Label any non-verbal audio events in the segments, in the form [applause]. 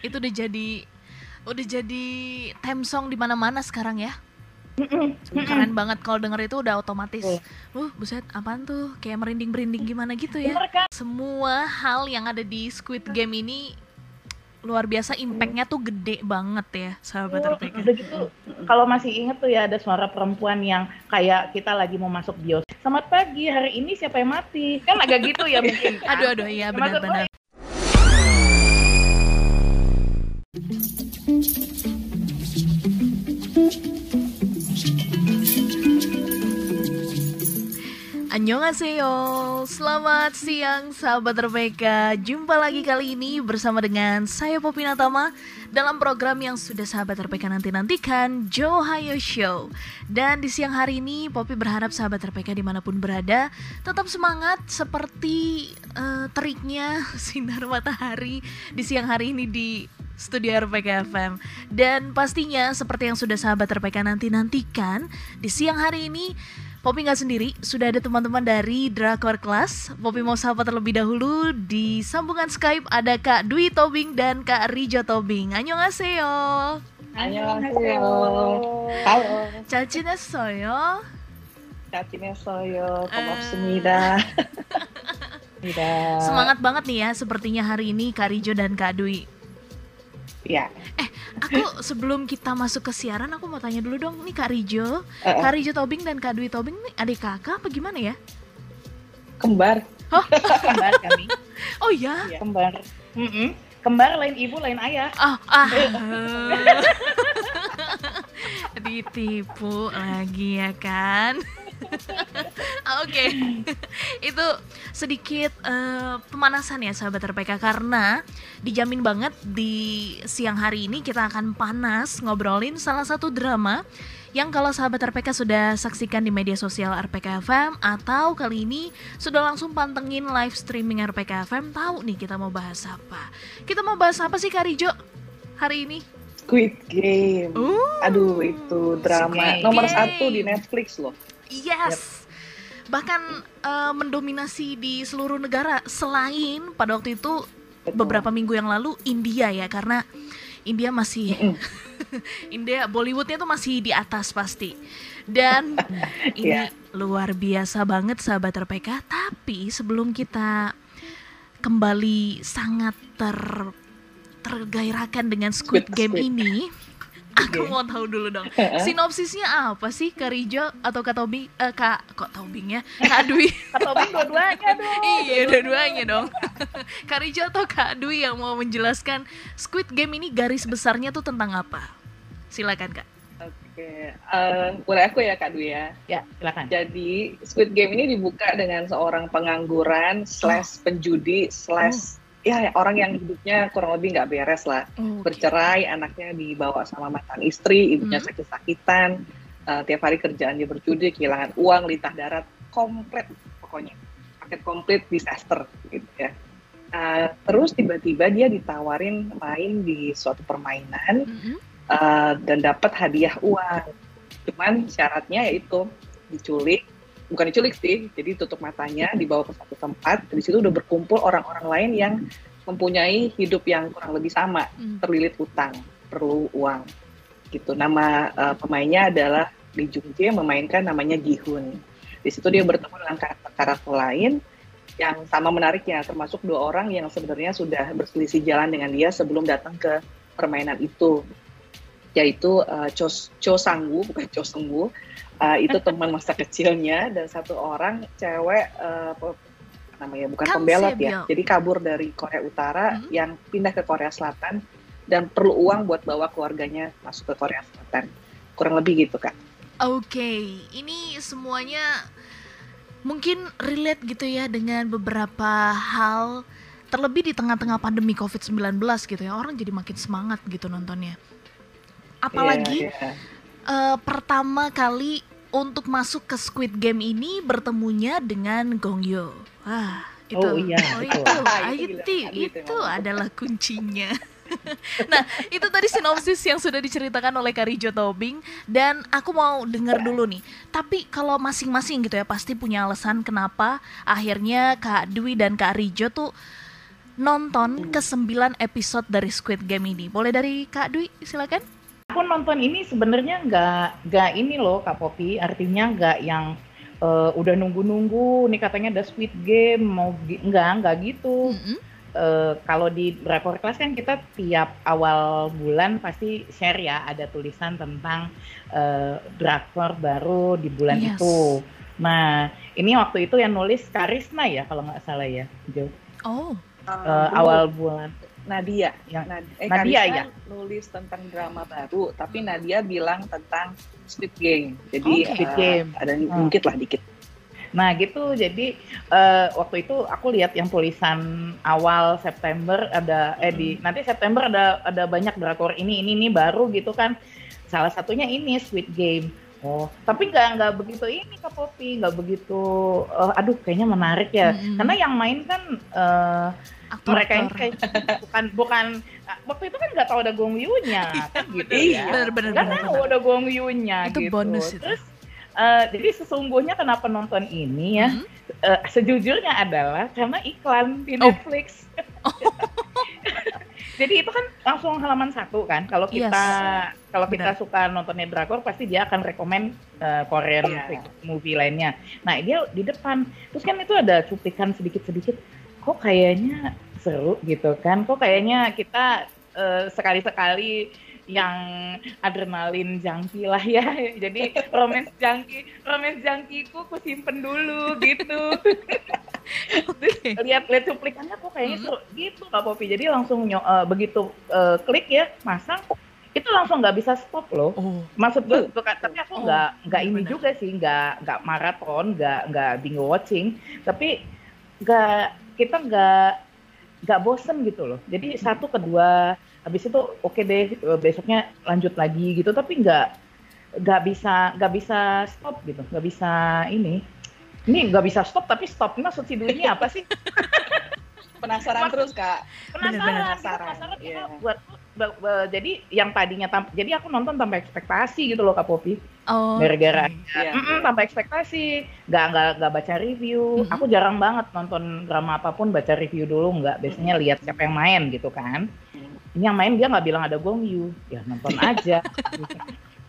Itu udah jadi udah jadi theme song di mana-mana sekarang ya. Keren banget kalau denger itu udah otomatis. Uh, buset, apaan tuh? Kayak merinding-merinding gimana gitu ya. Kan? Semua hal yang ada di Squid Game ini luar biasa impactnya tuh gede banget ya sahabat Oh, RPK. udah gitu kalau masih inget tuh ya ada suara perempuan yang kayak kita lagi mau masuk bios selamat pagi hari ini siapa yang mati kan agak gitu ya mungkin [laughs] kan? Aduh aduh iya Maksud benar-benar. Annyeonghaseyo, selamat siang sahabat RPK Jumpa lagi kali ini bersama dengan saya Popi Natama Dalam program yang sudah sahabat RPK nanti-nantikan Johayo Show. Dan di siang hari ini Popi berharap sahabat RPK di mana pun berada Tetap semangat seperti eh, teriknya [laughs] sinar matahari Di siang hari ini di studio RPK FM Dan pastinya seperti yang sudah sahabat RPK nanti-nantikan Di siang hari ini Poppy nggak sendiri, sudah ada teman-teman dari Drakor Class. Poppy mau sahabat terlebih dahulu di sambungan Skype ada Kak Dwi Tobing dan Kak Rijo Tobing. Annyeonghaseyo. Annyeonghaseyo. Halo. Cacine soyo. Cacine soyo. Komopsumida. Eh. [laughs] Semangat banget nih ya sepertinya hari ini Kak Rijo dan Kak Dwi ya Aku sebelum kita masuk ke siaran aku mau tanya dulu dong nih Kak Rijo. Eh, eh. Kak Rijo Tobing dan Kak Dwi Tobing nih adik kakak apa gimana ya? kembar [laughs] kembar kami [laughs] Oh ya? Iya, kembar Mm-mm. kembar lain ibu lain ayah Ah, ah. [laughs] Ditipu lagi ya kan? Oke, [laughs] itu sedikit eh, pemanasan ya sahabat RPK karena dijamin banget di siang hari ini kita akan panas ngobrolin salah satu drama yang kalau sahabat RPK sudah saksikan di media sosial RPK FM atau kali ini sudah langsung pantengin live streaming RPK FM tahu nih kita mau bahas apa. Kita mau bahas apa sih Kak Rijo hari ini? Squid Game. Uh, Aduh, itu drama Squid nomor Game. satu di Netflix loh. Yes. Bahkan eh, mendominasi di seluruh negara selain pada waktu itu Betul. beberapa minggu yang lalu India ya karena India masih. [laughs] India Bollywoodnya tuh masih di atas pasti. Dan [laughs] ini Iya. luar biasa banget sahabat RPK. Tapi sebelum kita kembali sangat ter tergairahkan dengan Squid, Squid- Game Squid. ini, aku mau tahu dulu dong. Sinopsisnya apa sih Kak Rijo atau Kak Tobing? Eh, Kak kok Tobing ya? Kak Dwi. [laughs] Kak Tobing dua-duanya dong iya, dua-duanya dong. [laughs] Kak Rijo atau Kak Dwi yang mau menjelaskan Squid Game ini garis besarnya tuh tentang apa? Silakan Kak. Oke, eh, boleh aku ya Kak Dwi ya. ya silakan Jadi Squid Game ini dibuka dengan seorang pengangguran slash penjudi slash ya orang yang hidupnya kurang lebih nggak beres lah. Bercerai, anaknya dibawa sama mantan istri, ibunya Hmm. sakit-sakitan, eh, tiap hari kerjaan dia berjudi, kehilangan uang, lintah darat, komplit pokoknya. Paket komplit disaster gitu ya. Eh, terus tiba-tiba dia ditawarin main di suatu permainan Mhm. uh, dan dapat hadiah uang. Cuman syaratnya yaitu diculik, bukan diculik sih, jadi tutup matanya, dibawa ke satu tempat, di situ udah berkumpul orang-orang lain yang mempunyai hidup yang kurang lebih sama, Hmm. terlilit utang, perlu uang. Gitu. Nama uh, pemainnya adalah Lee Jung Jae memainkan namanya Gi-hun. Di situ dia bertemu dengan karakter-karakter lain yang sama menariknya, termasuk dua orang yang sebenarnya sudah berselisih jalan dengan dia sebelum datang ke permainan itu yaitu uh, Cho, Cho Sangwoo bukan Cho Sungwoo uh, itu teman masa kecilnya dan satu orang cewek uh, namanya bukan pembelot ya jadi kabur dari Korea Utara Hmm. yang pindah ke Korea Selatan dan perlu uang buat bawa keluarganya masuk ke Korea Selatan kurang lebih gitu kak Oke, ini semuanya mungkin relate gitu ya dengan beberapa hal terlebih di tengah-tengah pandemi COVID-19 gitu ya. Orang jadi makin semangat gitu nontonnya. Apalagi Iya, iya. eh, pertama kali untuk masuk ke Squid Game ini bertemunya dengan Gong Yoo. Wah, itu. Oh iya, Oh, itu, [laughs] Ah, itu, itu itu, Itu adalah kuncinya. [laughs] nah, itu tadi sinopsis yang sudah diceritakan oleh Karijo Tobing dan aku mau dengar dulu nih. Tapi kalau masing-masing gitu ya pasti punya alasan kenapa akhirnya Kak Dwi dan Kak Rijo tuh nonton ke 9 episode dari Squid Game ini? Boleh dari Kak Dwi, silakan. Aku nonton ini sebenarnya nggak nggak ini loh Kak Popi, artinya nggak yang uh, udah nunggu-nunggu nih katanya ada Squid Game mau nggak nggak gitu. Mm -hmm. uh, kalau di Drakor Class kan kita tiap awal bulan pasti share ya ada tulisan tentang uh, drakor baru di bulan yes. itu. Nah ini waktu itu yang nulis Karisma ya kalau nggak salah ya, Jo. Oh. Uh, awal bulan Nadia yang eh, Nadia ya nulis tentang drama baru tapi Nadia bilang tentang Squid Game jadi okay. Squid Game uh, ada hmm. dikit lah dikit Nah gitu, jadi uh, waktu itu aku lihat yang tulisan awal September ada eh di hmm. nanti September ada ada banyak drakor ini ini ini baru gitu kan. Salah satunya ini Squid Game. Oh, tapi nggak nggak begitu ini Kak Popi, nggak begitu. Uh, aduh, kayaknya menarik ya. -hmm. Karena yang main kan uh, aktor, mereka yang kayak bukan bukan waktu itu kan nggak tahu ada Gong Yu-nya [laughs] iya, kan gitu ya bener, bener, nggak tahu ada Gong Yu-nya itu gitu bonus itu. terus uh, jadi sesungguhnya kenapa nonton ini ya mm -hmm. uh, sejujurnya adalah karena iklan di oh. Netflix [laughs] oh. [laughs] jadi itu kan langsung halaman satu kan? Kalau kita yes. kalau kita suka nontonnya drakor pasti dia akan rekomend uh, Korean yeah. movie lainnya. Nah dia di depan. Terus kan itu ada cuplikan sedikit sedikit kok kayaknya seru gitu kan? Kok kayaknya kita uh, sekali-sekali yang adrenalin jangki lah ya [laughs] jadi romance jangki romance jangkiku ku simpen dulu gitu [laughs] okay. lihat lihat cuplikannya kok kayaknya hmm. seru gitu kak Popi jadi langsung uh, begitu uh, klik ya masang itu langsung nggak bisa stop loh. Oh. Maksud gue, bukan, tapi aku nggak oh, nggak ini bener. juga sih, nggak nggak maraton, nggak nggak binge watching, tapi nggak kita nggak nggak bosen gitu loh. Jadi satu kedua habis itu oke okay deh eh, besoknya lanjut lagi gitu tapi nggak nggak bisa nggak bisa stop gitu nggak bisa ini ini nggak bisa stop tapi stop maksud si Dwi ini apa sih [laughs] penasaran Mas, terus kak penasaran Bener -bener penasaran, penasaran yeah. buat jadi yang tadinya jadi aku nonton tanpa ekspektasi gitu loh kak Popi oh, gara-gara okay. yeah. tanpa ekspektasi nggak nggak nggak baca review mm-hmm. aku jarang banget nonton drama apa pun baca review dulu nggak biasanya mm-hmm. lihat siapa yang main gitu kan mm-hmm. Ini yang main dia nggak bilang ada Gong Yu ya nonton [laughs] aja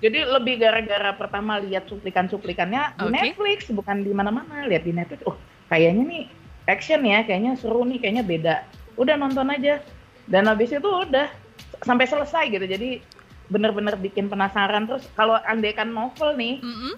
Jadi lebih gara-gara pertama lihat cuplikan-cuplikannya di Netflix, bukan di mana-mana. Lihat di Netflix, oh kayaknya nih action ya, kayaknya seru nih, kayaknya beda. Udah nonton aja. Dan habis itu udah sampai selesai gitu jadi bener-bener bikin penasaran terus kalau andekan novel nih mm -hmm.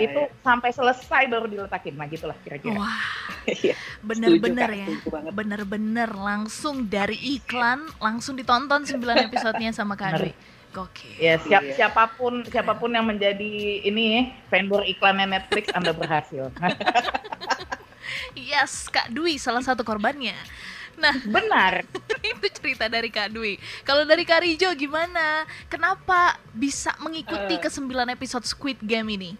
itu yeah. sampai selesai baru diletakin nah gitulah kira-kira wah [laughs] iya, bener-bener ya bener-bener langsung dari iklan langsung ditonton 9 episodenya sama Kak Dwi Oke. Ya siap, iya. siapa pun siapa pun yang menjadi ini vendor iklannya Netflix Anda berhasil. [laughs] yes, Kak Dwi salah satu korbannya. Nah, benar. [laughs] itu cerita dari Kak Dwi. Kalau dari Kak Rijo gimana? Kenapa bisa mengikuti uh, ke 9 episode Squid Game ini?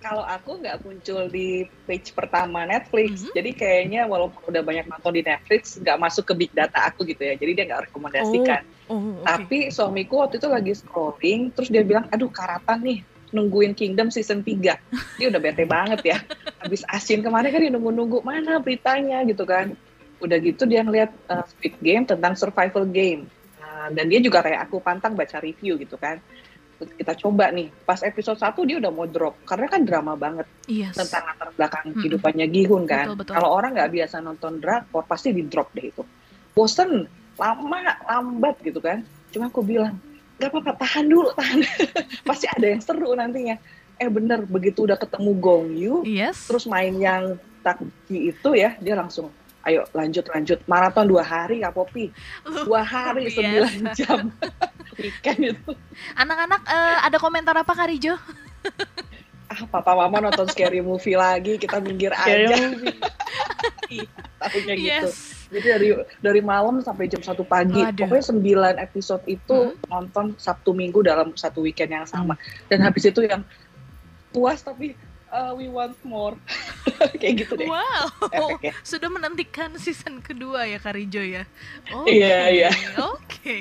Kalau aku nggak muncul di page pertama Netflix, mm -hmm. jadi kayaknya walaupun udah banyak nonton di Netflix, nggak masuk ke big data aku gitu ya. Jadi dia nggak rekomendasikan. Oh, oh, okay. Tapi suamiku waktu itu lagi scrolling, terus dia bilang, aduh karatan nih, nungguin Kingdom season 3. Dia udah bete banget ya. [laughs] Habis asin kemarin kan dia nunggu-nunggu mana beritanya gitu kan udah gitu dia ngeliat uh, Squid Game tentang survival game. Uh, dan dia juga kayak aku pantang baca review gitu kan. Kita coba nih pas episode 1 dia udah mau drop karena kan drama banget yes. tentang latar belakang hmm. kehidupannya Gihun kan. Kalau orang nggak biasa nonton drakor pasti di drop deh itu. Bosen lama lambat gitu kan. Cuma aku bilang gak apa-apa tahan dulu tahan. [laughs] Pasti ada yang seru nantinya. Eh bener begitu udah ketemu Gong Yu yes. terus main yang Takji itu ya dia langsung ayo lanjut lanjut maraton dua hari ya Popi dua hari sembilan jam [laughs] weekend itu anak-anak uh, ada komentar apa Karijo [laughs] ah papa mama nonton scary movie lagi kita minggir aja [laughs] iya, tahunya gitu. yes. gitu jadi dari dari malam sampai jam satu pagi Waduh. pokoknya sembilan episode itu hmm. nonton Sabtu Minggu dalam satu weekend yang sama hmm. dan habis itu yang puas tapi uh, we want more. [laughs] Kayak gitu deh. Wow. [laughs] Efeknya. sudah menantikan season kedua ya Karijo ya? [laughs] Oke okay. iya. iya oke.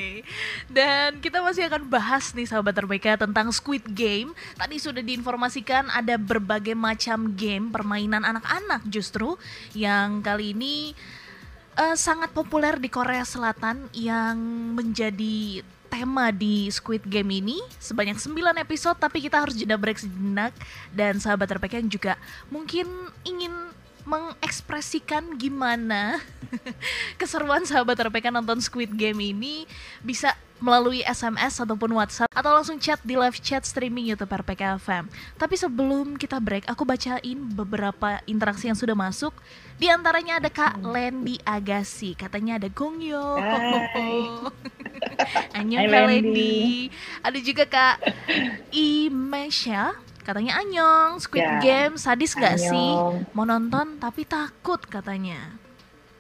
Dan kita masih akan bahas nih sahabat terbaik tentang Squid Game. Tadi sudah diinformasikan ada berbagai macam game permainan anak-anak justru yang kali ini uh, sangat populer di Korea Selatan yang menjadi tema di Squid Game ini. Sebanyak 9 episode tapi kita harus jeda break sejenak. Dan sahabat RPK yang juga mungkin ingin mengekspresikan gimana [laughs] keseruan sahabat RPK nonton Squid Game ini bisa melalui SMS ataupun WhatsApp atau langsung chat di live chat streaming YouTube RPK FM. Tapi sebelum kita break, aku bacain beberapa interaksi yang sudah masuk. Di antaranya ada Kak Lendi Agassi, katanya ada Gongyo. [laughs] Annyeong Kak Lendi. Ada juga Kak Imesha, katanya Anyong, Squid ya. Game sadis gak sih? Mau nonton tapi takut katanya.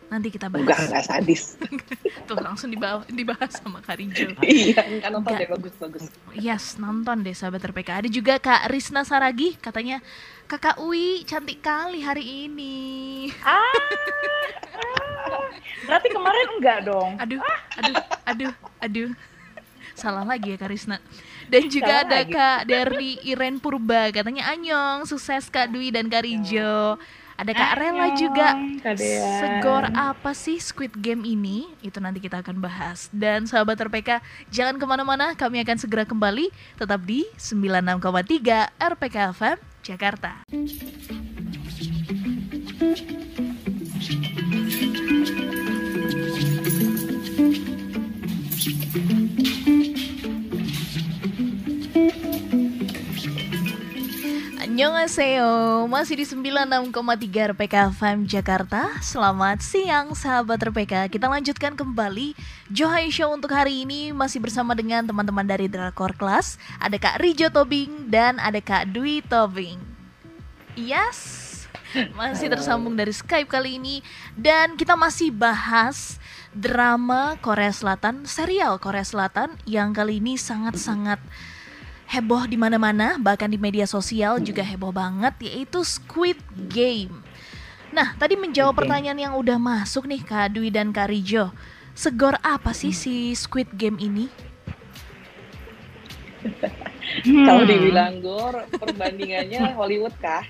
Nanti kita bahas. Enggak, enggak sadis. [laughs] Tuh langsung dibahas, dibahas sama Kak Rijo. [laughs] iya, kan nonton deh, bagus, bagus. Yes, nonton deh sahabat RPK. Ada juga Kak Risna Saragi, katanya, Kakak Ui cantik kali hari ini. Ah, berarti kemarin enggak dong? Aduh, aduh, aduh, aduh. Salah lagi ya Kak Risna. Dan juga Salah ada lagi. Kak dari Iren Purba, katanya Anyong, sukses Kak Dwi dan Kak Rijo. Ada Kak Rela juga. Segor apa sih Squid Game ini? Itu nanti kita akan bahas. Dan sahabat RPK, jangan ke mana-mana. Kami akan segera kembali. Tetap di 96,3 RPK FM Jakarta. Annyeonghaseyo, masih di 96,3 RPK FM Jakarta. Selamat siang sahabat RPK Kita lanjutkan kembali Johai Show untuk hari ini. Masih bersama dengan teman-teman dari Drakor Class Ada Kak Rijo Tobing dan ada Kak Dwi Tobing. Yes, masih tersambung dari Skype kali ini. Dan kita masih bahas drama Korea Selatan Serial Korea Selatan yang kali ini sangat-sangat heboh di mana-mana, bahkan di media sosial juga heboh banget yaitu Squid Game. Nah, tadi menjawab pertanyaan yang udah masuk nih Kak Dwi dan Kak Rijo. Segor apa sih si Squid Game ini? [laughs] Hmm. Kalau dibilang gor, perbandingannya [laughs] Hollywood kah?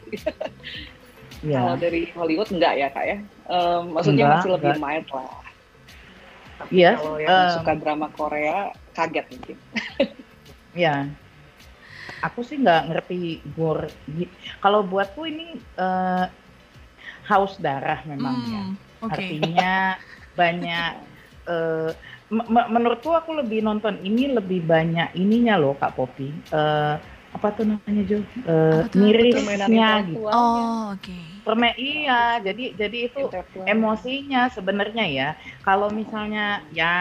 ya. Kalau dari Hollywood enggak ya kak ya? Um, maksudnya enggak, masih lebih mild lah. Iya. Yes, kalau yang um, suka drama Korea kaget mungkin. [laughs] ya, aku sih nggak ngerti gur kalau buatku ini uh, haus darah memang hmm, ya okay. artinya banyak uh, menurutku aku lebih nonton ini lebih banyak ininya loh kak Popi uh, apa tuh namanya Jo? Uh, mirisnya gitu. oh oke. Okay. Perme iya jadi jadi itu emosinya sebenarnya ya. Kalau misalnya ya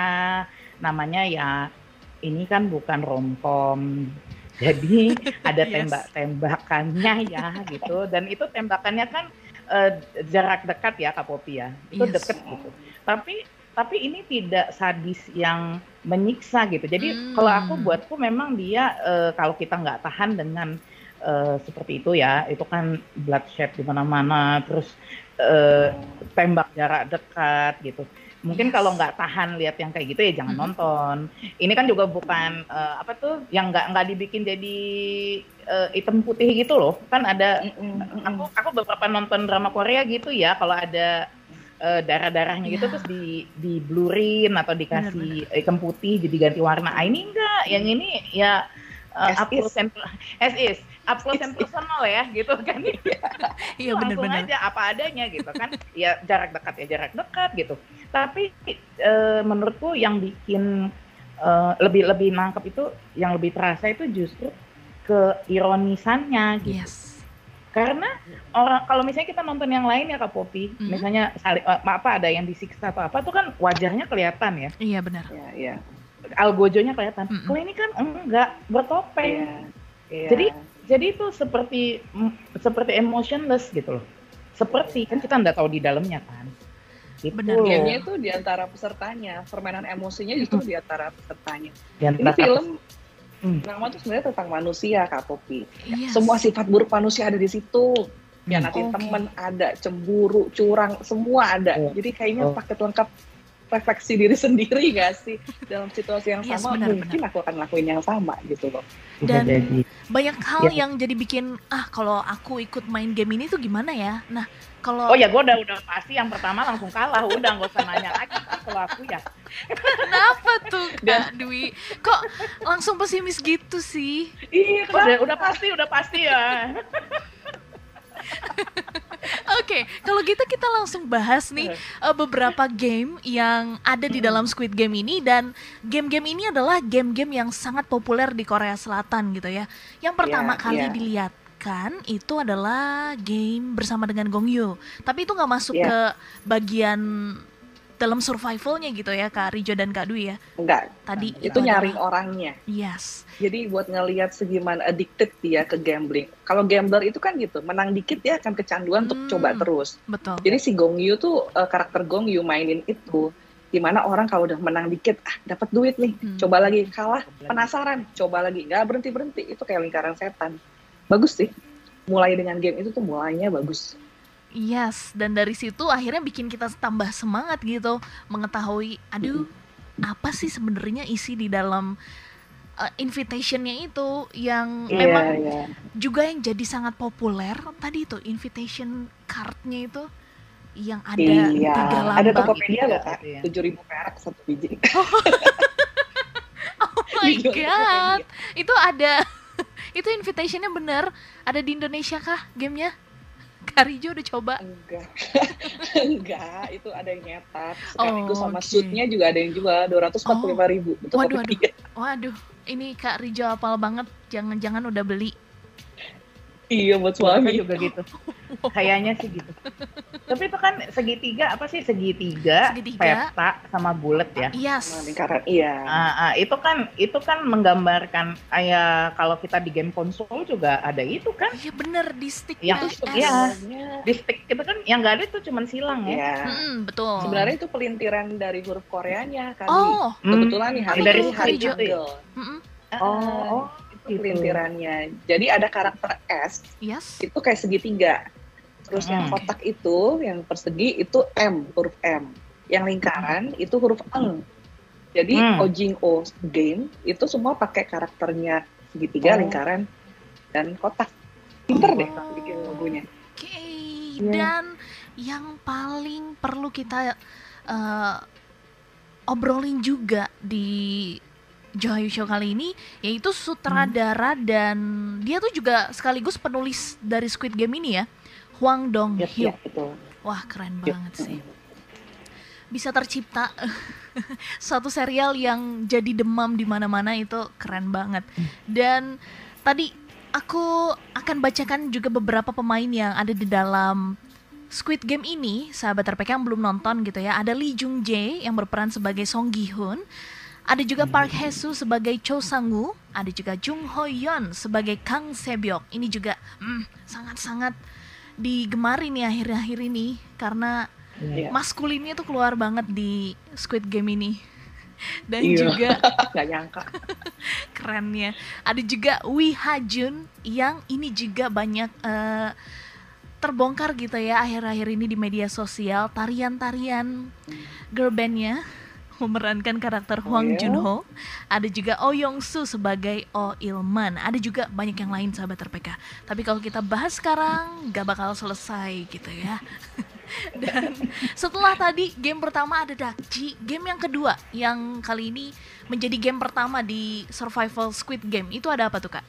namanya ya ini kan bukan romcom jadi [laughs] ada tembak-tembakannya ya gitu dan itu tembakannya kan uh, jarak dekat ya Kak Popi ya. Itu yes. deket gitu. Tapi tapi ini tidak sadis yang menyiksa gitu. Jadi hmm. kalau aku buatku memang dia uh, kalau kita nggak tahan dengan uh, seperti itu ya, itu kan bloodshed di mana-mana, terus uh, tembak jarak dekat gitu mungkin kalau nggak tahan lihat yang kayak gitu ya jangan hmm. nonton ini kan juga bukan uh, apa tuh yang nggak nggak dibikin jadi uh, hitam putih gitu loh kan ada hmm. aku aku beberapa nonton drama Korea gitu ya kalau ada uh, darah-darahnya gitu yeah. terus di di blurin atau dikasih hitam putih jadi ganti warna ah, ini enggak yang ini ya uh, as is. as is. Up close and personal ya gitu kan. Iya. [laughs] Benar-benar aja apa adanya gitu kan. Ya jarak dekat ya jarak dekat gitu. Tapi e, menurutku yang bikin e, lebih lebih nangkep itu yang lebih terasa itu justru keironisannya gitu. Yes. karena orang kalau misalnya kita nonton yang lain ya kak Popi mm-hmm. misalnya sali, uh, apa ada yang disiksa atau apa tuh kan wajahnya kelihatan ya. Iya benar. Ya, ya. Algojonya kelihatan mm -mm. kalau ini kan enggak bertopeng yeah. Yeah. jadi jadi itu seperti seperti emotionless gitu loh. Seperti kan kita nggak tahu di dalamnya kan. Gitu. Benar. Gamenya itu di antara pesertanya, permainan emosinya justru di antara pesertanya. Di antara Ini film hmm. nama itu sebenarnya tentang manusia Kak Popi. Yes. Semua sifat buruk manusia ada di situ. Ya nanti okay. temen ada, cemburu, curang, semua ada. Oh. Jadi kayaknya oh. paket lengkap refleksi diri sendiri gak sih dalam situasi yang Yes, sama benar, mungkin aku akan lakuin yang sama gitu loh Dan jadi. banyak hal Ya. yang jadi bikin ah kalau aku ikut main game ini tuh gimana ya? Nah, kalau Oh ya gue udah udah pasti yang pertama langsung kalah udah nggak usah nanya lagi kalau aku ya kenapa tuh [laughs] Kak Dwi? Kok langsung pesimis gitu sih? iya udah udah pasti udah pasti ya [laughs] [laughs] Oke, kalau gitu kita langsung bahas nih eh, beberapa game yang ada di dalam Squid Game ini dan game-game ini adalah game-game yang sangat populer di Korea Selatan gitu ya. Yang pertama Iya, kali iya. dilihatkan itu adalah game bersama dengan Gong Yoo. Tapi itu nggak masuk Iya. ke bagian dalam survivalnya gitu ya Kak Rijo dan Kak Dwi ya. enggak Tadi itu adalah- nyaring orangnya Yes. jadi buat ngelihat segimana addicted dia ke gambling kalau gambler itu kan gitu menang dikit dia akan kecanduan untuk Hmm. coba terus Betul. jadi si Gong Yoo tuh eh, karakter Gong Yoo mainin itu di mana orang kalau udah menang dikit ah dapat duit nih Hmm. coba lagi kalah penasaran coba lagi nggak berhenti berhenti itu kayak lingkaran setan bagus sih mulai dengan game itu tuh mulainya bagus Yes, dan dari situ akhirnya bikin kita tambah semangat gitu mengetahui, aduh, apa sih sebenarnya isi di dalam uh, invitationnya itu yang Iya, memang iya. juga yang jadi sangat populer tadi itu invitation cardnya itu yang ada Iya, tiga ada. Tokopedia loh kak, Iya. tujuh ribu perak satu biji. [laughs] Oh [laughs] my Dijual di god, itu ada [laughs] itu invitationnya bener ada di Indonesia kah gamenya? Karijo udah coba? Enggak, [laughs] enggak, itu ada yang nyetak. Sekaligus Oh, sama oke. suitnya juga ada yang jual dua ratus empat puluh lima ribu. Itu Waduh, Tokopedia. Waduh, ini Kak Rijo apal banget. Jangan-jangan udah beli. Iya buat suami suami. juga gitu [laughs] kayaknya sih gitu [laughs] tapi itu kan segitiga apa sih segitiga, Segitiga. peta sama bulat ya Nah, Yes. lingkaran, iya. Ah, ah, itu kan itu kan menggambarkan kayak kalau kita di game konsol juga ada itu kan Iya bener di stick Yang- PS. iya. Di stick itu kan yang nggak ada itu cuman silang ya Iya. Mm-mm, betul. Sebenarnya itu pelintiran dari huruf Koreanya kan. Oh, Kebetulan nih hari tuh, hari Kak Ijo? Hangul. mm-mm, oh, oh itu pelintirannya. Jadi ada karakter S yes. itu kayak segitiga. Terus yang Hmm. kotak itu, yang persegi itu M, huruf M. Yang lingkaran itu huruf Eng. Jadi Hmm. Ojing O game itu semua pakai karakternya segitiga, Oh. lingkaran, dan kotak. Pinter deh Oh. bikin logonya. Oke, Iya. dan yang paling perlu kita eh, obrolin juga di Johayu Show kali ini yaitu sutradara dan dia tuh juga sekaligus penulis dari Squid Game ini ya, Hwang Dong Hyuk. Ya, itu. Wah keren Yep. banget sih. Bisa tercipta [laughs] suatu serial yang jadi demam di mana-mana itu keren banget. Dan tadi aku akan bacakan juga beberapa pemain yang ada di dalam Squid Game ini, sahabat RPK yang belum nonton gitu ya. Ada Lee Jung Jae yang berperan sebagai Song Gi Hun. Ada juga Park Hae Soo sebagai Cho Sang Woo. Ada juga Jung Ho Yeon sebagai Kang Sebyok. Ini juga hmm, sangat-sangat digemari nih akhir-akhir ini karena Iya. maskulinnya tuh keluar banget di Squid Game ini. [laughs] Dan Iya. juga [laughs] Nggak nyangka. [laughs] kerennya ada juga Wi Ha Jun yang ini juga banyak eh, terbongkar gitu ya akhir-akhir ini di media sosial tarian-tarian girl bandnya memerankan karakter Oh, Hwang ya? Junho ada juga Oh Yong Soo sebagai Oh Ilman. Ada juga banyak yang lain sahabat RPK tapi kalau kita bahas sekarang gak bakal selesai gitu ya. [laughs] Dan setelah tadi game pertama ada Dakji. Game yang kedua yang kali ini menjadi game pertama di survival Squid Game. Itu ada apa tuh kak?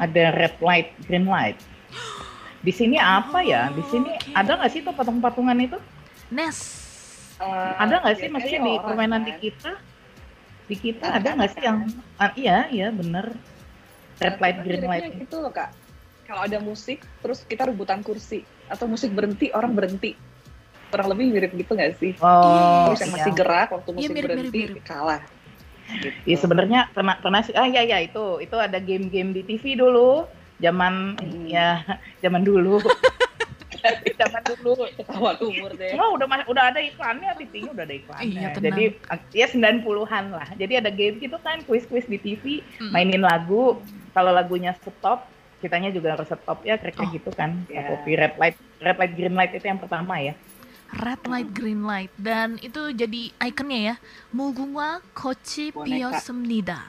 ada red light green light. [gasps] Di sini apa ya? Di sini Oke. ada nggak sih tuh patung-patungan itu? Nes Eh, ada nggak sih maksudnya di orang, permainan kan. di kita di kita Ada, ada nggak sih yang kan? ah, iya iya bener red light Cuman green light itu loh kak kalau ada musik terus kita rebutan kursi atau musik berhenti orang berhenti kurang lebih mirip gitu nggak sih oh terus yang iya. masih gerak waktu Iya, musik mirip, berhenti mirip, mirip. kalah gitu. Iya sebenarnya pernah pernah sih ah iya iya itu itu ada game-game di TV dulu zaman Hmm. ya [laughs] zaman dulu zaman dulu ketahuan umur deh Cuma udah udah ada iklannya, TV-nya udah ada iklannya. Iya, tenang. Jadi ya 90-an lah. Jadi ada game gitu kan, kuis-kuis di TV, Hmm. mainin lagu. Kalau lagunya stop, kitanya juga harus stop ya, kira-kira Oh, gitu kan. iya. Copy red light, red light, green light itu yang pertama ya. red light green light dan itu jadi ikonnya ya mugunga kochi Boneka. piosumnida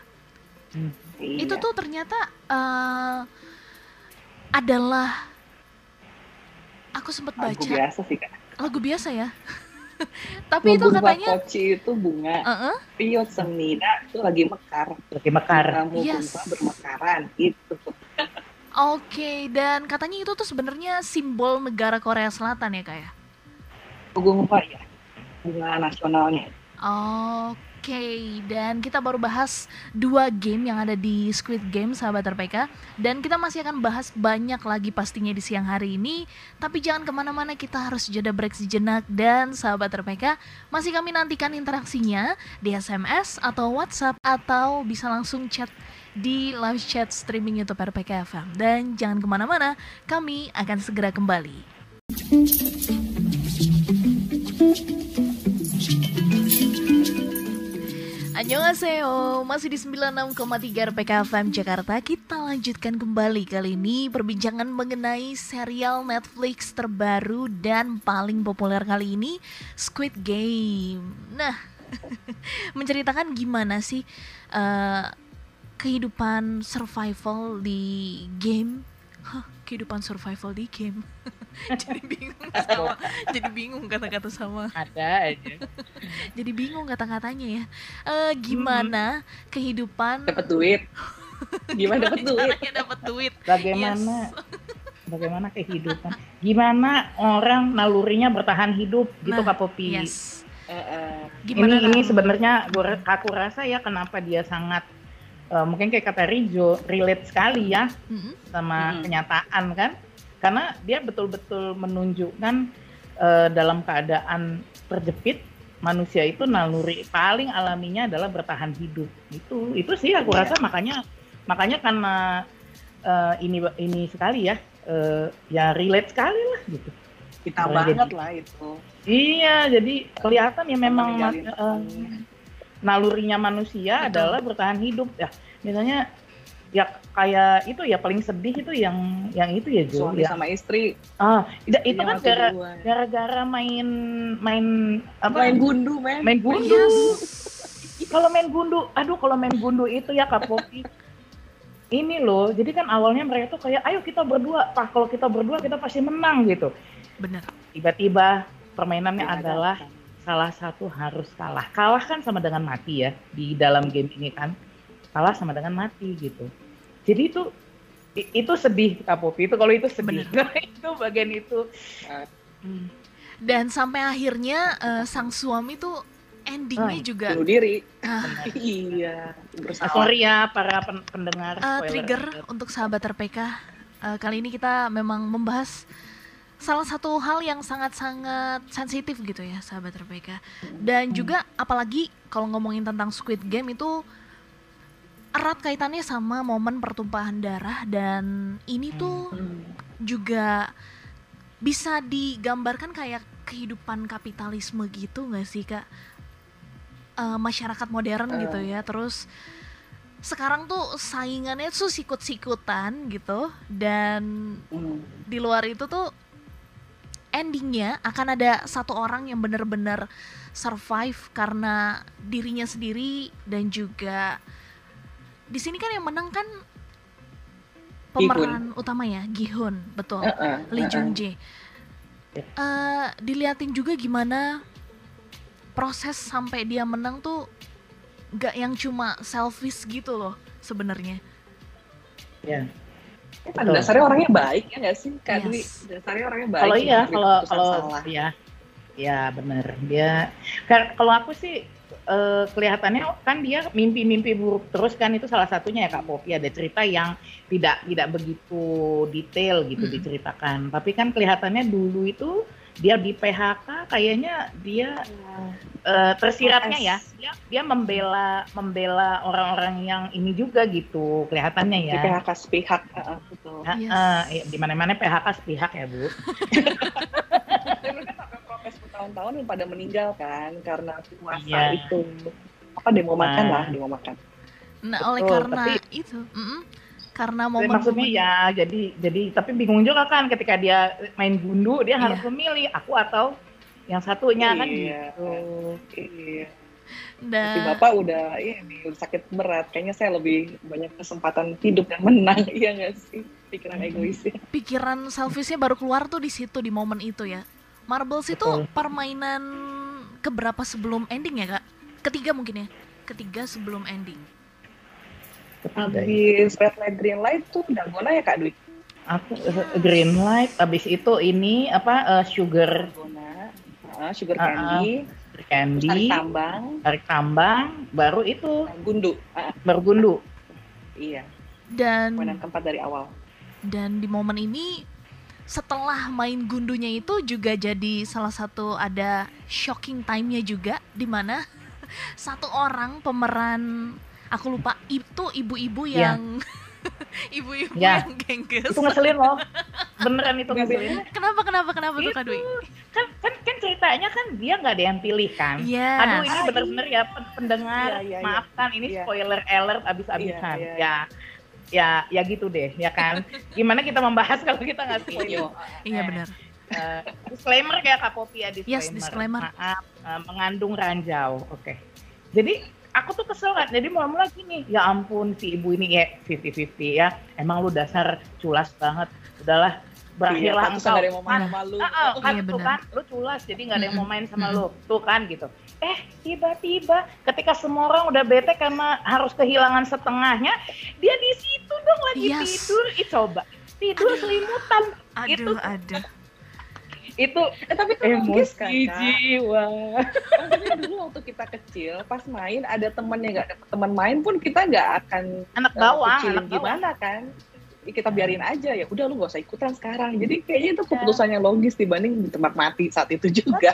Hmm. Iya. itu tuh ternyata eh, adalah aku sempat lagu baca biasa sih kak. lagu biasa ya [laughs] tapi itu Bunga katanya koci itu bunga. uh-uh, Piot semina itu lagi mekar. Lagi mekar. Kamu Yes. bunga bermekaran itu. [laughs] Oke, dan katanya itu tuh sebenarnya simbol negara Korea Selatan ya kak ya? Bunga ya. Bunga nasionalnya. Oke, dan kita baru bahas dua game yang ada di Squid Game, sahabat RPK. Dan kita masih akan bahas banyak lagi pastinya di siang hari ini. Tapi jangan ke mana-mana, kita harus jeda break sejenak. Dan sahabat RPK, masih kami nantikan interaksinya di SMS atau WhatsApp atau bisa langsung chat di live chat streaming YouTube RPK FM. Dan jangan ke mana-mana, kami akan segera kembali. Annyeonghaseyo, masih di 96,3 RPK FM Jakarta. Kita lanjutkan kembali kali ini perbincangan mengenai serial Netflix terbaru dan paling populer kali ini Squid Game. Nah, [laughs] menceritakan gimana sih eh, kehidupan survival di game? Hah, kehidupan survival di game [laughs] Jadi bingung sama, jadi bingung kata-kata sama Ada aja. [laughs] jadi bingung kata-katanya ya. Eh gimana kehidupan Dapat duit. [laughs] Gimana dapat duit? caranya dapat duit? Bagaimana bagaimana kehidupan? Gimana orang nalurinya bertahan hidup gitu Nah, Kak Popi? Yes. Eh, eh. Gimana ini ini sebenarnya gua aku rasa ya kenapa dia sangat eh, mungkin kayak kata Rijo relate sekali ya Mm-mm. sama Mm-mm. kenyataan kan karena dia betul-betul menunjukkan eh, dalam keadaan terjepit manusia itu naluri paling alaminya adalah bertahan hidup itu itu sih aku Iya. rasa makanya makanya karena eh, ini ini sekali ya eh, ya relate sekali lah gitu Kita banget jadi. lah itu. iya jadi kelihatan ya memang mas- eh. Nalurinya manusia Betul. adalah bertahan hidup ya misalnya ya kayak itu ya paling sedih itu yang yang itu ya Jo suami ya sama istri. ah itu, itu kan gara dua. gara-gara main main apa Main gundu, men. main gundu Yes. kalau main gundu aduh kalau main gundu itu ya Kak Popi ini loh jadi kan awalnya mereka tuh kayak ayo kita berdua pak kalau kita berdua kita pasti menang gitu Bener. tiba-tiba permainannya Iya, adalah salah satu harus kalah. Kalah kan sama dengan mati ya di dalam game ini kan. Kalah sama dengan mati gitu. Jadi itu itu sedih Kak Popi itu kalau itu sedih. itu bagian itu. Hmm. Dan sampai akhirnya eh, sang suami tuh endingnya Ah, juga Bunuh diri. ah, [laughs] Iya, Ah, bersalah. sorry ya para pen- pendengar. spoiler trigger untuk sahabat RPK. Eh, kali ini kita memang membahas salah satu hal yang sangat-sangat sensitif gitu ya sahabat RPK. Dan juga apalagi kalau ngomongin tentang Squid Game itu erat kaitannya sama momen pertumpahan darah dan ini tuh juga bisa digambarkan kayak kehidupan kapitalisme gitu nggak sih kak Eh, masyarakat modern gitu ya terus sekarang tuh saingannya tuh sikut-sikutan gitu dan di luar itu tuh endingnya akan ada satu orang yang benar-benar survive karena dirinya sendiri dan juga di sini kan yang menang kan pemeran utama ya Gihun betul Heeh, Lee heeh. Jung Jae. Ya. Eh, diliatin juga gimana proses sampai dia menang tuh gak yang cuma selfish gitu loh sebenarnya. Ya. Pada dasarnya orangnya baik ya nggak sih, Kak Yes. Dwi? Dasarnya orangnya baik. Kalau iya, kalau kalau salah. ya, ya benar. Dia kan kalau aku sih eh, kelihatannya kan dia mimpi-mimpi buruk terus kan itu salah satunya ya Kak Popi ada cerita yang tidak tidak begitu detail gitu Mm. diceritakan. Tapi kan kelihatannya dulu itu dia di PHK kayaknya dia eh, tersiratnya ya dia dia membela membela orang-orang yang ini juga gitu kelihatannya di ya. PHK sepihak, heeh, betul. Nah, Yes. eh, iya, di mana-mana PHK sepihak ya Bu. [laughs] Protes bertahun-tahun yang pada meninggal kan karena puasa Iya. itu. Apa demo makan Nah. lah, demo makan. Nah, Betul, oleh karena tapi- itu, mm-mm, karena momen maksudnya ya jadi jadi tapi bingung juga kan ketika dia main gundu dia harus Iya. memilih aku atau yang satunya kan Iya. gitu. Iya. Dan Tapi bapak udah ini udah sakit berat. Kayaknya saya lebih banyak kesempatan hidup dan menang. [laughs] Iya nggak sih? Pikiran egoisnya. pikiran selfishnya baru keluar tuh di situ di momen itu ya. Marbles itu Betul. permainan keberapa sebelum ending ya kak? Ketiga mungkin ya. Ketiga sebelum ending. Habis red light green light tuh dalgona ya kak Dwi? Aku eh, green light, habis itu ini apa eh, sugar Dalgona, ah, sugar Ah, ah. candy, tarik candy, tambang, tarik tambang, baru itu gundu. Ah, bergundu. iya, Dan mainan keempat dari awal. dan di momen ini setelah main gundunya itu juga jadi salah satu ada shocking time-nya juga di mana [laughs] satu orang pemeran aku lupa itu ibu-ibu Ya. yang [laughs] ibu-ibu Ya. yang gengges. Itu ngeselin loh. Beneran itu ngeselin. Kenapa kenapa kenapa tuh Kak Itu Dwi? kan kan kan ceritanya kan dia nggak ada yang pilih kan. Iya. Aduh ini Ah, bener-bener ya pen- pendengar, Iya, iya, iya. maafkan ini Iya. spoiler alert abis-abisan. Iya, iya, Ya, ya, ya gitu deh, ya kan. Gimana kita membahas [laughs] kalau kita nggak setuju? Iya Eh, benar. eh, disclaimer kayak Kak Popi ya disclaimer. Yes, disclaimer. Maaf, eh, mengandung ranjau. Oke. Jadi aku tuh kesel kan. Jadi mula-mula gini, ya ampun si ibu ini ya 50-50 ya. Emang lu dasar culas banget. Udahlah, berakhirlah Iya, engkau. ada yang mau main Ah, sama lu. Ah, ah, kan Iya, tuh benar. kan, lu culas jadi nggak ada yang mau main sama lu, tuh kan gitu. Eh tiba-tiba ketika semua orang udah bete karena harus kehilangan setengahnya, dia di situ dong lagi Yes. tidur. Ih coba tidur selimutan Aduh, aduh. Itu Eh, tapi kan logis kan, emosi Kak? jiwa. Maksudnya dulu waktu kita kecil, pas main ada temennya nggak ada teman main pun kita nggak akan Anak eh, bawang, kecilin anak gimana kan? Ya, kita biarin aja ya. Udah lu gak usah ikutan sekarang. Jadi kayaknya itu keputusan yang logis dibanding ditembak mati saat itu juga.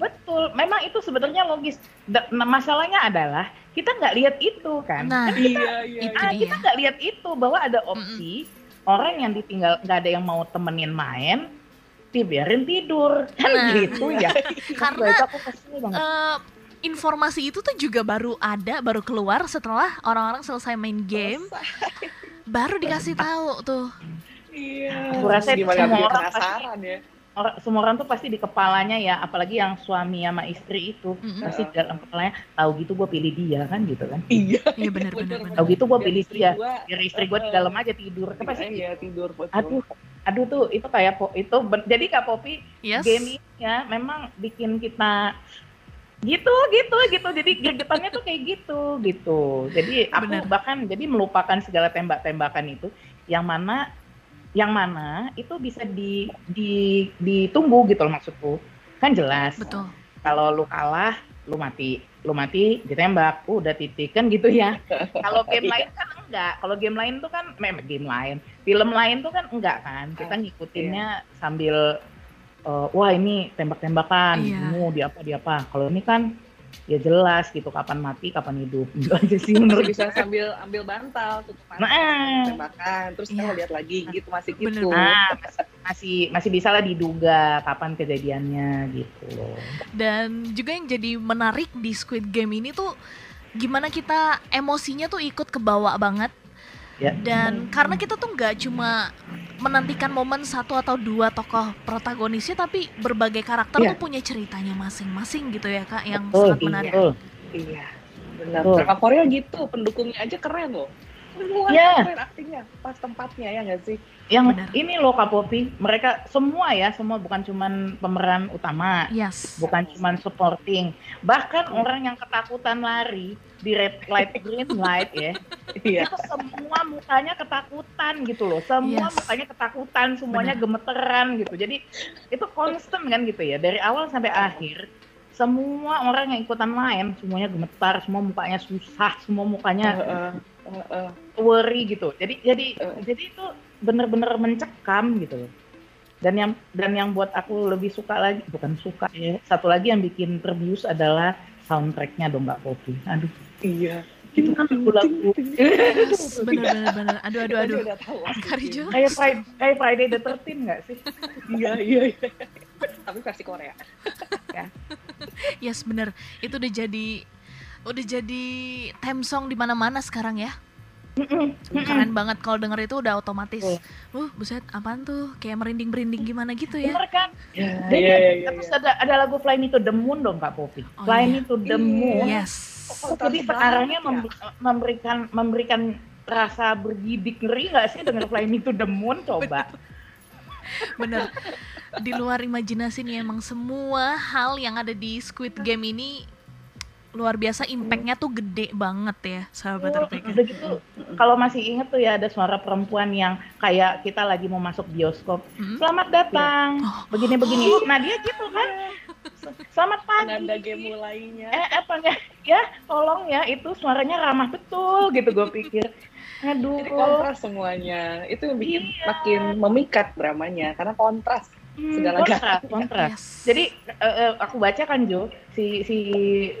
Betul, memang itu sebenarnya logis. Nah, masalahnya adalah kita nggak lihat itu kan. Nah, iya iya. itu ah, dia. kita nggak lihat itu bahwa ada opsi orang yang ditinggal nggak ada yang mau temenin main, dibiarin tidur [laughs] kan Nah, gitu ya. [laughs] Karena, itu aku banget. Eh, informasi itu tuh juga baru ada, baru keluar setelah orang-orang selesai main game, baru dikasih tahu tuh. Iya. Aku rasa semua orang penasaran ya. Orang, semua orang tuh pasti di kepalanya ya, apalagi yang suami sama istri itu Mm-mm. pasti di dalam kepalanya tahu gitu gue pilih dia kan gitu kan. Iya. [laughs] Iya benar benar. Tahu gitu gue pilih dia. Biar istri gue di dalam aja tidur. Kan pasti Iya tidur betul. aduh aduh tuh itu kayak po- itu ben- jadi kak Popi Yes. game ya memang bikin kita gitu gitu gitu jadi gregetannya tuh kayak gitu gitu jadi aku Bener. bahkan jadi melupakan segala tembak-tembakan itu yang mana yang mana itu bisa di, di ditunggu gitu loh maksudku. Kan jelas. Betul. kalau lu kalah lu mati. Lu mati ditembak. Uh, udah titik kan gitu ya. Kalau [laughs] game lain kan enggak. Kalau game lain tuh kan memang game lain. Film lain tuh kan enggak kan. Kita ngikutinnya sambil eh, wah ini tembak-tembakan Iya. dibunuh di apa di apa. Kalau ini kan ya jelas gitu kapan mati kapan hidup [laughs] gitu aja sih menurut bisa sambil ambil bantal tutup mata Nah. tembakan terus Iya. kita lihat lagi gitu masih Bener. gitu nah masih- masih masih bisa lah diduga kapan kejadiannya gitu loh Dan juga yang jadi menarik di Squid Game ini tuh gimana kita emosinya tuh ikut kebawa banget. Ya. Dan karena kita tuh nggak cuma menantikan momen satu atau dua tokoh protagonisnya tapi berbagai karakter Iya. tuh punya ceritanya masing-masing gitu ya Kak yang betul sangat menarik. betul iya benar drama Korea gitu pendukungnya aja keren loh semua Iya. keren aktingnya pas tempatnya ya nggak sih? Yang Benar. ini loh Kak Popi mereka semua ya semua bukan cuman pemeran utama. Yes. bukan cuman supporting. Bahkan orang yang ketakutan lari di red light green light ya. [laughs] Iya. Itu semua mukanya ketakutan gitu loh. Semua Yes. mukanya ketakutan semuanya gemeteran gitu. Jadi itu constant kan gitu ya. Dari awal sampai akhir semua orang yang ikutan main semuanya gemetar semua mukanya susah semua mukanya Heeh, heeh. worry gitu. Jadi jadi Eh. jadi itu bener-bener mencekam gitu loh. Dan yang dan yang buat aku lebih suka lagi bukan suka ya. Satu lagi yang bikin terbius adalah soundtracknya dong Mbak Popi. Aduh, iya itu kan lagu-lagu Yes, bener bener bener. Aduh aduh aduh. udah tahu pasti. Kari Jo. kayak Friday, kayak Friday the 13 nggak sih? iya iya iya tapi versi Korea Yes bener. Itu udah jadi udah jadi theme song di mana-mana sekarang ya. Keren banget kalau denger itu udah otomatis. Betul. Uh, buset, apaan tuh? Kayak merinding-merinding gimana gitu ya. Bener kan? Ya, iya, iya, iya, terus iya. ada ada lagu Fly Me to the Moon dong Kak Popi. Oh, Fly iya. Me to the Iya. Moon. Yes. Oh, Jadi banget sekarangnya ya. mem- memberikan memberikan rasa bergidik ngeri nggak sih dengan Fly Me to the Moon coba? Bener. Di luar imajinasi nih emang semua hal yang ada di Squid Game ini luar biasa impactnya tuh gede banget ya sahabat Oh, RPK. udah gitu kalau masih inget tuh ya ada suara perempuan yang kayak kita lagi mau masuk bioskop Mm. selamat datang Oh. begini begini nah dia gitu kan selamat pagi Penanda game mulainya. eh apa ya ya tolong ya itu suaranya ramah betul gitu gue pikir aduh Jadi kontras semuanya. Itu yang bikin Iya. makin memikat dramanya karena kontras. Hmm, segala kontras kontras Yes. jadi eh, aku baca kan Jo si si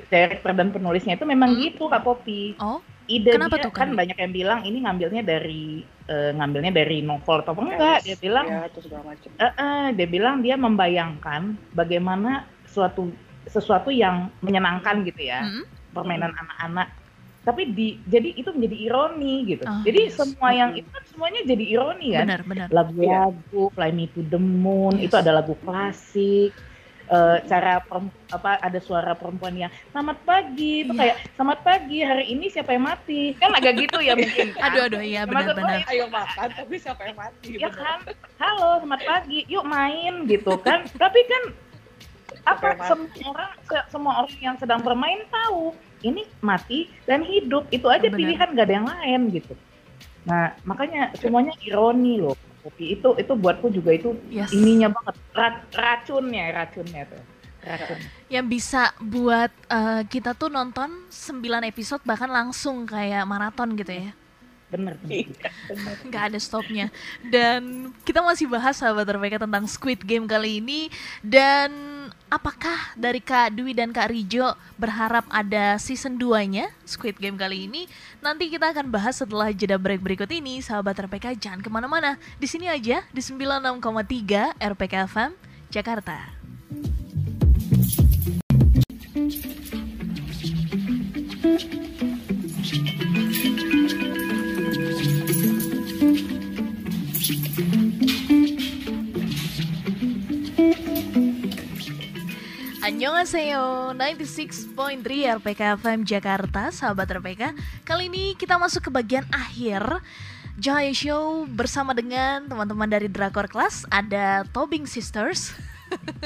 director dan penulisnya itu memang Hmm. gitu kak Popi Oh, ide Kenapa dia tuh, kan Kak? banyak yang bilang ini ngambilnya dari eh, ngambilnya dari novel atau apa enggak dia bilang ya, terus segala macam. Eh, eh, dia bilang dia membayangkan bagaimana suatu sesuatu yang menyenangkan gitu ya mm, permainan anak-anak tapi di jadi itu menjadi ironi gitu Oh, jadi yes. semua yang itu kan semuanya jadi ironi kan benar benar. lagu-lagu Fly Me to the Moon Yes. itu ada lagu klasik eh, cara apa ada suara perempuan yang selamat pagi itu Iya. kayak selamat pagi hari ini siapa yang mati kan agak gitu ya mungkin kan? [laughs] Aduh aduh iya benar-benar. Ayo makan, tapi siapa yang mati? ya bener. kan halo selamat pagi yuk main gitu kan tapi kan apa semua orang se- semua orang yang sedang bermain tahu ini mati dan hidup. Itu aja Benar. pilihan gak ada yang lain gitu. Nah makanya semuanya ironi loh. Kopi itu itu buatku juga itu Yes. ininya banget. Ra- racunnya racunnya tuh. Racun. Yang bisa buat eh, kita tuh nonton 9 episode bahkan langsung kayak maraton gitu ya. bener. [laughs] Iya, bener. nggak ada stopnya. Dan kita masih bahas sahabat terbaik tentang Squid Game kali ini. Dan apakah dari Kak Dwi dan Kak Rijo berharap ada season 2 nya Squid Game kali ini? Nanti kita akan bahas setelah jeda break berikut ini. Sahabat RPK jangan ke mana-mana. Di sini aja di 96,3 RPK FM Jakarta Annyeonghaseyo 96.3 RPK FM Jakarta Sahabat RPK Kali ini kita masuk ke bagian akhir. Jaya Show bersama dengan teman-teman dari Drakor Class Ada Tobing Sisters.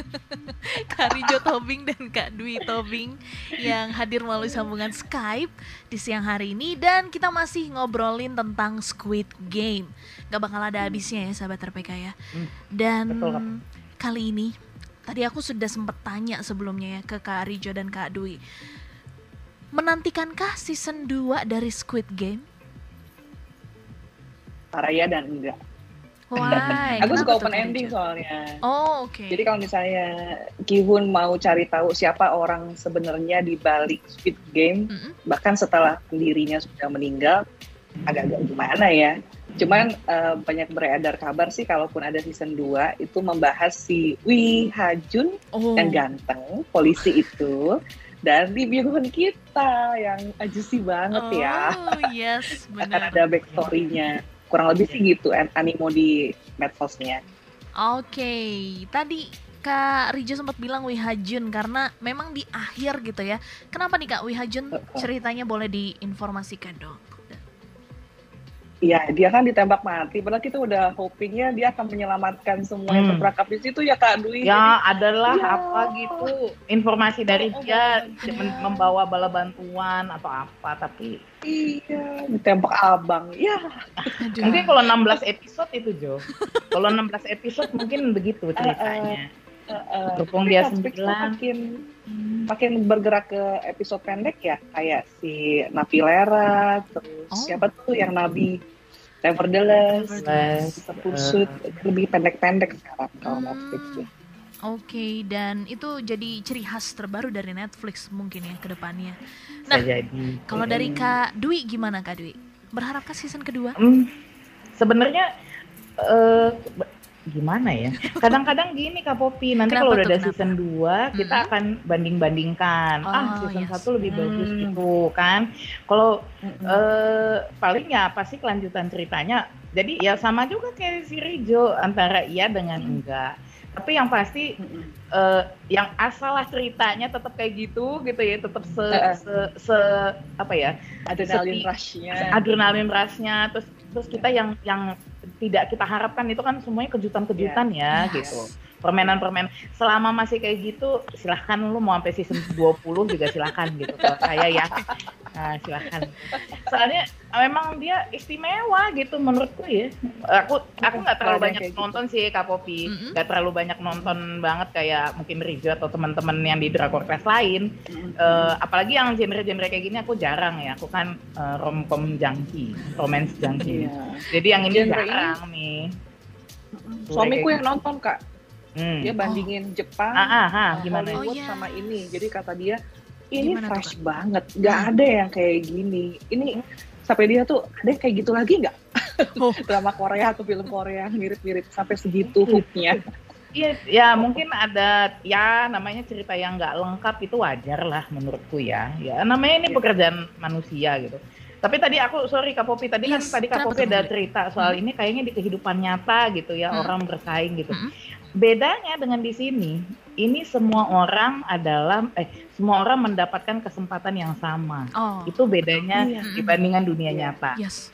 [laughs] Kak Rijo Tobing dan Kak Dwi Tobing Yang hadir melalui sambungan Skype di siang hari ini. Dan kita masih ngobrolin tentang Squid Game. Gak bakal ada habisnya ya sahabat RPK ya. Hmm, Dan betul, kali ini Tadi aku sudah sempat tanya sebelumnya ya ke Kak Rijo dan Kak Dwi. Menantikankah season 2 dari Squid Game? Saraya dan enggak. Why? Aku Kenapa suka open ending Rijo? soalnya. Oh, oke. Jadi kalau misalnya Gihun mau cari tahu siapa orang sebenarnya di balik Squid Game, Mm-mm. bahkan setelah pendirinya sudah meninggal, agak-agak gimana ya. Cuman eh, banyak beredar kabar sih kalaupun ada season 2 itu membahas si Wi Hajun Oh. yang ganteng, polisi itu dan Lee Byung Hun kita yang ajusi banget ya. Oh, yes, [laughs] Akan benar. ada backstory-nya. Kurang lebih sih gitu an- animo di medsosnya. Oke, tadi Kak Rijo sempat bilang Wi Hajun karena memang di akhir gitu ya. Kenapa nih Kak Wi Hajun ceritanya boleh diinformasikan dong? Iya, dia kan ditembak mati. Padahal kita udah hopingnya dia akan menyelamatkan semua yang Hmm. terperangkap di situ ya Kak Dwi. ya adalah Ya. apa gitu informasi dari Oh, dia oh, men- membawa bala bantuan atau apa tapi iya, ditembak abang. Ya, Aduh. mungkin kalau 16 episode itu Jo kalau 16 episode mungkin begitu ceritanya uh, Berhubung dia Netflix tuh sembilan. makin makin bergerak ke episode pendek ya, kayak si Navilera, terus Oh. siapa tuh yang Nabi Nevertheless, Nevertheless. Pursuit, lebih pendek-pendek sekarang kalau Hmm. Netflix ya. Oke, dan itu jadi ciri khas terbaru dari Netflix mungkin ya ke depannya. Nah, jadi Kalau dari Kak Dwi gimana Kak Dwi? Berharapkah season kedua? Hmm, sebenarnya eh, gimana ya? [laughs] Kadang-kadang gini Kak Popi, nanti kalau udah ada season 2 kita hmm. akan banding-bandingkan. Ah, oh, ah, season yes. 1 lebih hmm. bagus gitu kan. Kalau hmm. eh, paling ya pasti kelanjutan ceritanya. Jadi ya sama juga kayak si Rijo antara iya dengan hmm. enggak tapi yang pasti mm-hmm. uh, yang asalah ceritanya tetap kayak gitu gitu ya tetap se, uh, se, se apa ya adrenalin rushnya adrenalin rushnya terus terus kita yang yang tidak kita harapkan itu kan semuanya kejutan-kejutan yeah. ya yes. gitu permainan-permainan. Selama masih kayak gitu silahkan lu mau sampai season 20 juga silahkan gitu kalau saya ya. Nah, silahkan. Soalnya memang dia istimewa gitu menurutku ya. Aku aku nggak terlalu banyak gitu. nonton sih Kak Popi nggak mm -hmm. terlalu banyak nonton banget kayak mungkin Rizzo atau teman-teman yang di Drakor Class lain. Mm -hmm. uh, apalagi yang genre-genre kayak gini aku jarang ya. Aku kan uh, romcom junkie romance junkie. Yeah. jadi yang ini genre jarang ini, nih suamiku yang nonton kak Hmm. Dia bandingin oh. Jepang, ah, ah, ah, gimana? Hollywood oh, yeah. sama ini. Jadi kata dia ini gimana fresh tuh? banget, nggak hmm. ada yang kayak gini. Ini sampai dia tuh ada yang kayak gitu lagi nggak? [laughs] Oh. Drama Korea atau film Korea mirip-mirip sampai segitu hooknya. Iya, ya mungkin ada ya namanya cerita yang nggak lengkap itu wajar lah menurutku ya. Ya namanya ini iya. pekerjaan manusia gitu. Tapi tadi aku sorry Kak Popi tadi kan yes, kan tadi Kak Popi ada cerita soal hmm. ini kayaknya di kehidupan nyata gitu ya hmm. orang bersaing gitu. Hmm. Bedanya dengan di sini, ini semua orang adalah eh semua orang mendapatkan kesempatan yang sama. Oh. Itu bedanya iya. dibandingkan dunia nyata. Yes.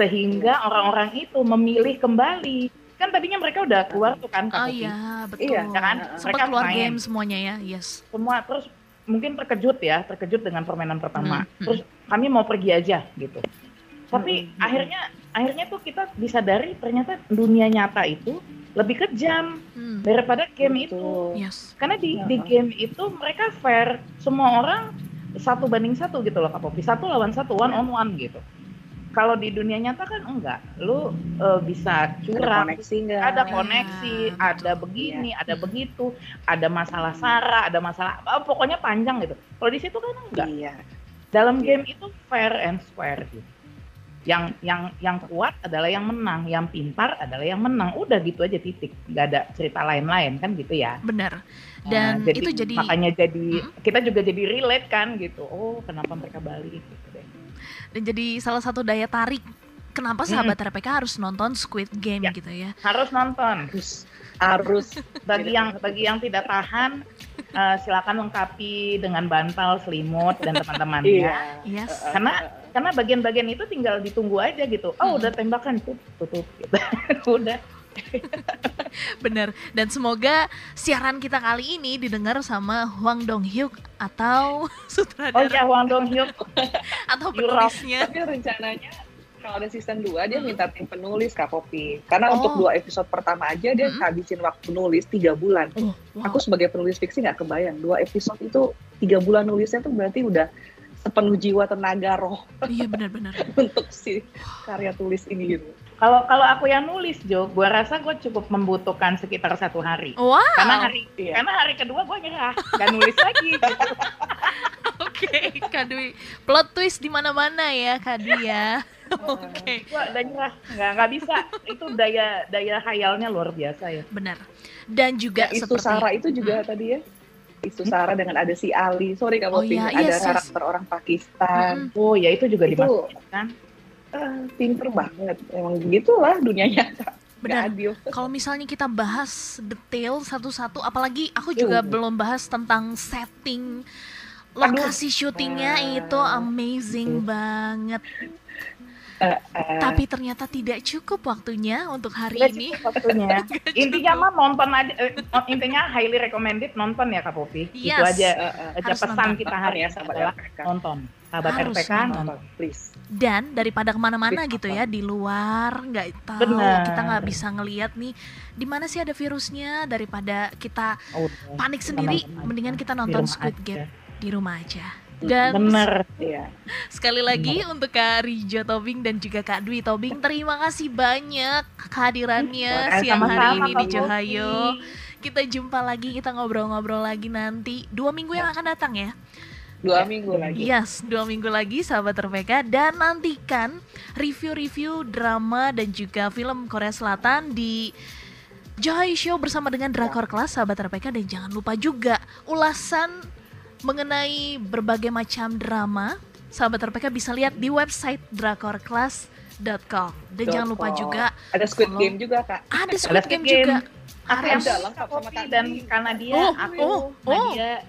Sehingga orang-orang itu memilih kembali. Kan tadinya mereka udah keluar tuh kan Oh iya, betul. Iya, kan? Sempat keluar main. game semuanya ya. Yes. Semua terus mungkin terkejut ya, terkejut dengan permainan pertama. Hmm. Terus kami mau pergi aja gitu. Tapi hmm. akhirnya akhirnya tuh kita disadari ternyata dunia nyata itu lebih kejam hmm. daripada game Betul. itu. Yes. Karena di ya. di game itu mereka fair, semua orang satu banding satu gitu loh Kak Popi, satu lawan satu, one on one gitu. Kalau di dunia nyata kan enggak, lu uh, bisa curang, ada koneksi, enggak? ada, koneksi ya. ada begini, ya. ada begitu, ada masalah sara, ada masalah, oh, pokoknya panjang gitu. Kalau di situ kan enggak. Iya. Dalam game itu fair and square gitu yang yang yang kuat adalah yang menang, yang pintar adalah yang menang. Udah gitu aja titik, nggak ada cerita lain-lain kan gitu ya. Benar. Dan nah, jadi, itu jadi makanya jadi hmm? kita juga jadi relate kan gitu. Oh kenapa mereka balik gitu deh. Dan jadi salah satu daya tarik kenapa sahabat hmm. RPK harus nonton Squid Game ya, gitu ya? Harus nonton. Harus harus [laughs] bagi yang bagi yang tidak tahan uh, silakan lengkapi dengan bantal, selimut dan teman-temannya. Iya. Yes. Karena karena bagian-bagian itu tinggal ditunggu aja gitu oh hmm. udah tembakan tuh tutup gitu. [laughs] udah [laughs] Bener. Dan semoga siaran kita kali ini didengar sama Huang Dong Hyuk atau [laughs] sutradara. Oh ya Huang Dong Hyuk. [laughs] atau penulisnya. Tapi rencananya kalau ada season 2 dia hmm. minta tim penulis Kak Popi. Karena oh. untuk dua episode pertama aja dia hmm. habisin waktu nulis tiga bulan. Oh, wow. Aku sebagai penulis fiksi nggak kebayang. Dua episode itu tiga bulan nulisnya tuh berarti udah sepenuh jiwa tenaga roh iya benar-benar untuk si karya tulis ini gitu kalau kalau aku yang nulis Jo, gue rasa gue cukup membutuhkan sekitar satu hari. Wow. Karena hari iya. karena hari kedua gue nyerah, gak nulis lagi. Gitu. [laughs] Oke, okay, Kadui. Plot twist di mana-mana ya, Kadui ya. [laughs] Oke. Okay. Gue udah nyerah, nggak nggak bisa. Itu daya daya khayalnya luar biasa ya. Benar. Dan juga ya, itu seperti... Sarah itu juga hmm. tadi ya isu Sarah dengan ada si Ali. Sorry kamu oh, iya. ada yes, karakter yes. orang Pakistan. Mm -hmm. Oh ya itu juga dimasukin kan. Uh, pinter banget. Emang begitulah dunia nyata. Benar. Kalau misalnya kita bahas detail satu-satu, apalagi aku juga uh. belum bahas tentang setting lokasi syutingnya uh, itu amazing uh. banget. Uh, uh, Tapi ternyata tidak cukup waktunya untuk hari tidak ini. waktunya. [laughs] intinya mah nonton aja. Eh, intinya highly recommended nonton ya Kak Popi. Yes. Itu aja, uh, aja pesan nonton. kita hari ya sahabat adalah nonton. Sahabat harus RPK nonton. nonton, please. Dan daripada ke mana-mana gitu ya di luar nggak tahu Bener. kita nggak bisa ngelihat nih di mana sih ada virusnya daripada kita oh, panik sendiri, mendingan kita nonton Squid Game di rumah aja. Dan Bener. Ya. Sekali lagi Bener. untuk Kak Rijo Tobing dan juga Kak Dwi Tobing, terima kasih banyak kehadirannya siang hari ini di Johayo. Kita jumpa lagi, kita ngobrol-ngobrol lagi nanti dua minggu yang akan datang ya. Dua minggu lagi. Yes, dua minggu lagi sahabat terpeka dan nantikan review-review drama dan juga film Korea Selatan di Joy Show bersama dengan Drakor Class sahabat RPK dan jangan lupa juga ulasan mengenai berbagai macam drama sahabat RPK bisa lihat di website drakorclass.com dan jangan lupa juga ada Squid follow- Game juga kak ada Squid Ada Game Squid Game. juga Aku ada lengkap sama Kak dan Dwi. Kanadia, Oh, aku, oh, oh. Nadia.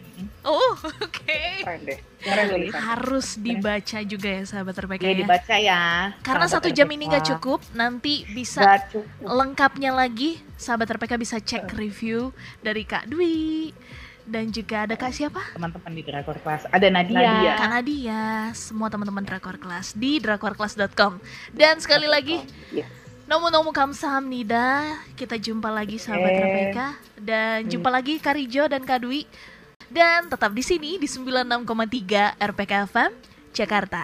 Oh [laughs] oke keren deh keren Iya. tulisan harus dibaca juga ya sahabat RPK Ya ya dibaca ya. karena sahabat satu jam RPK. ini nggak cukup nanti bisa cukup. lengkapnya lagi sahabat RPK bisa cek review dari Kak Dwi dan juga ada Kak siapa? Teman-teman di Drakor Class. Ada Nadia. Nadia. Kak Nadia, semua teman-teman Drakor Class di drakorclass.com. Dan sekali lagi, Yes. nomu-nomu kamsahamnida, kita jumpa lagi sahabat Eh. RPK dan jumpa lagi Kak Rijo dan Kak Dwi. Dan tetap di sini di 96,3 RPK FM Jakarta.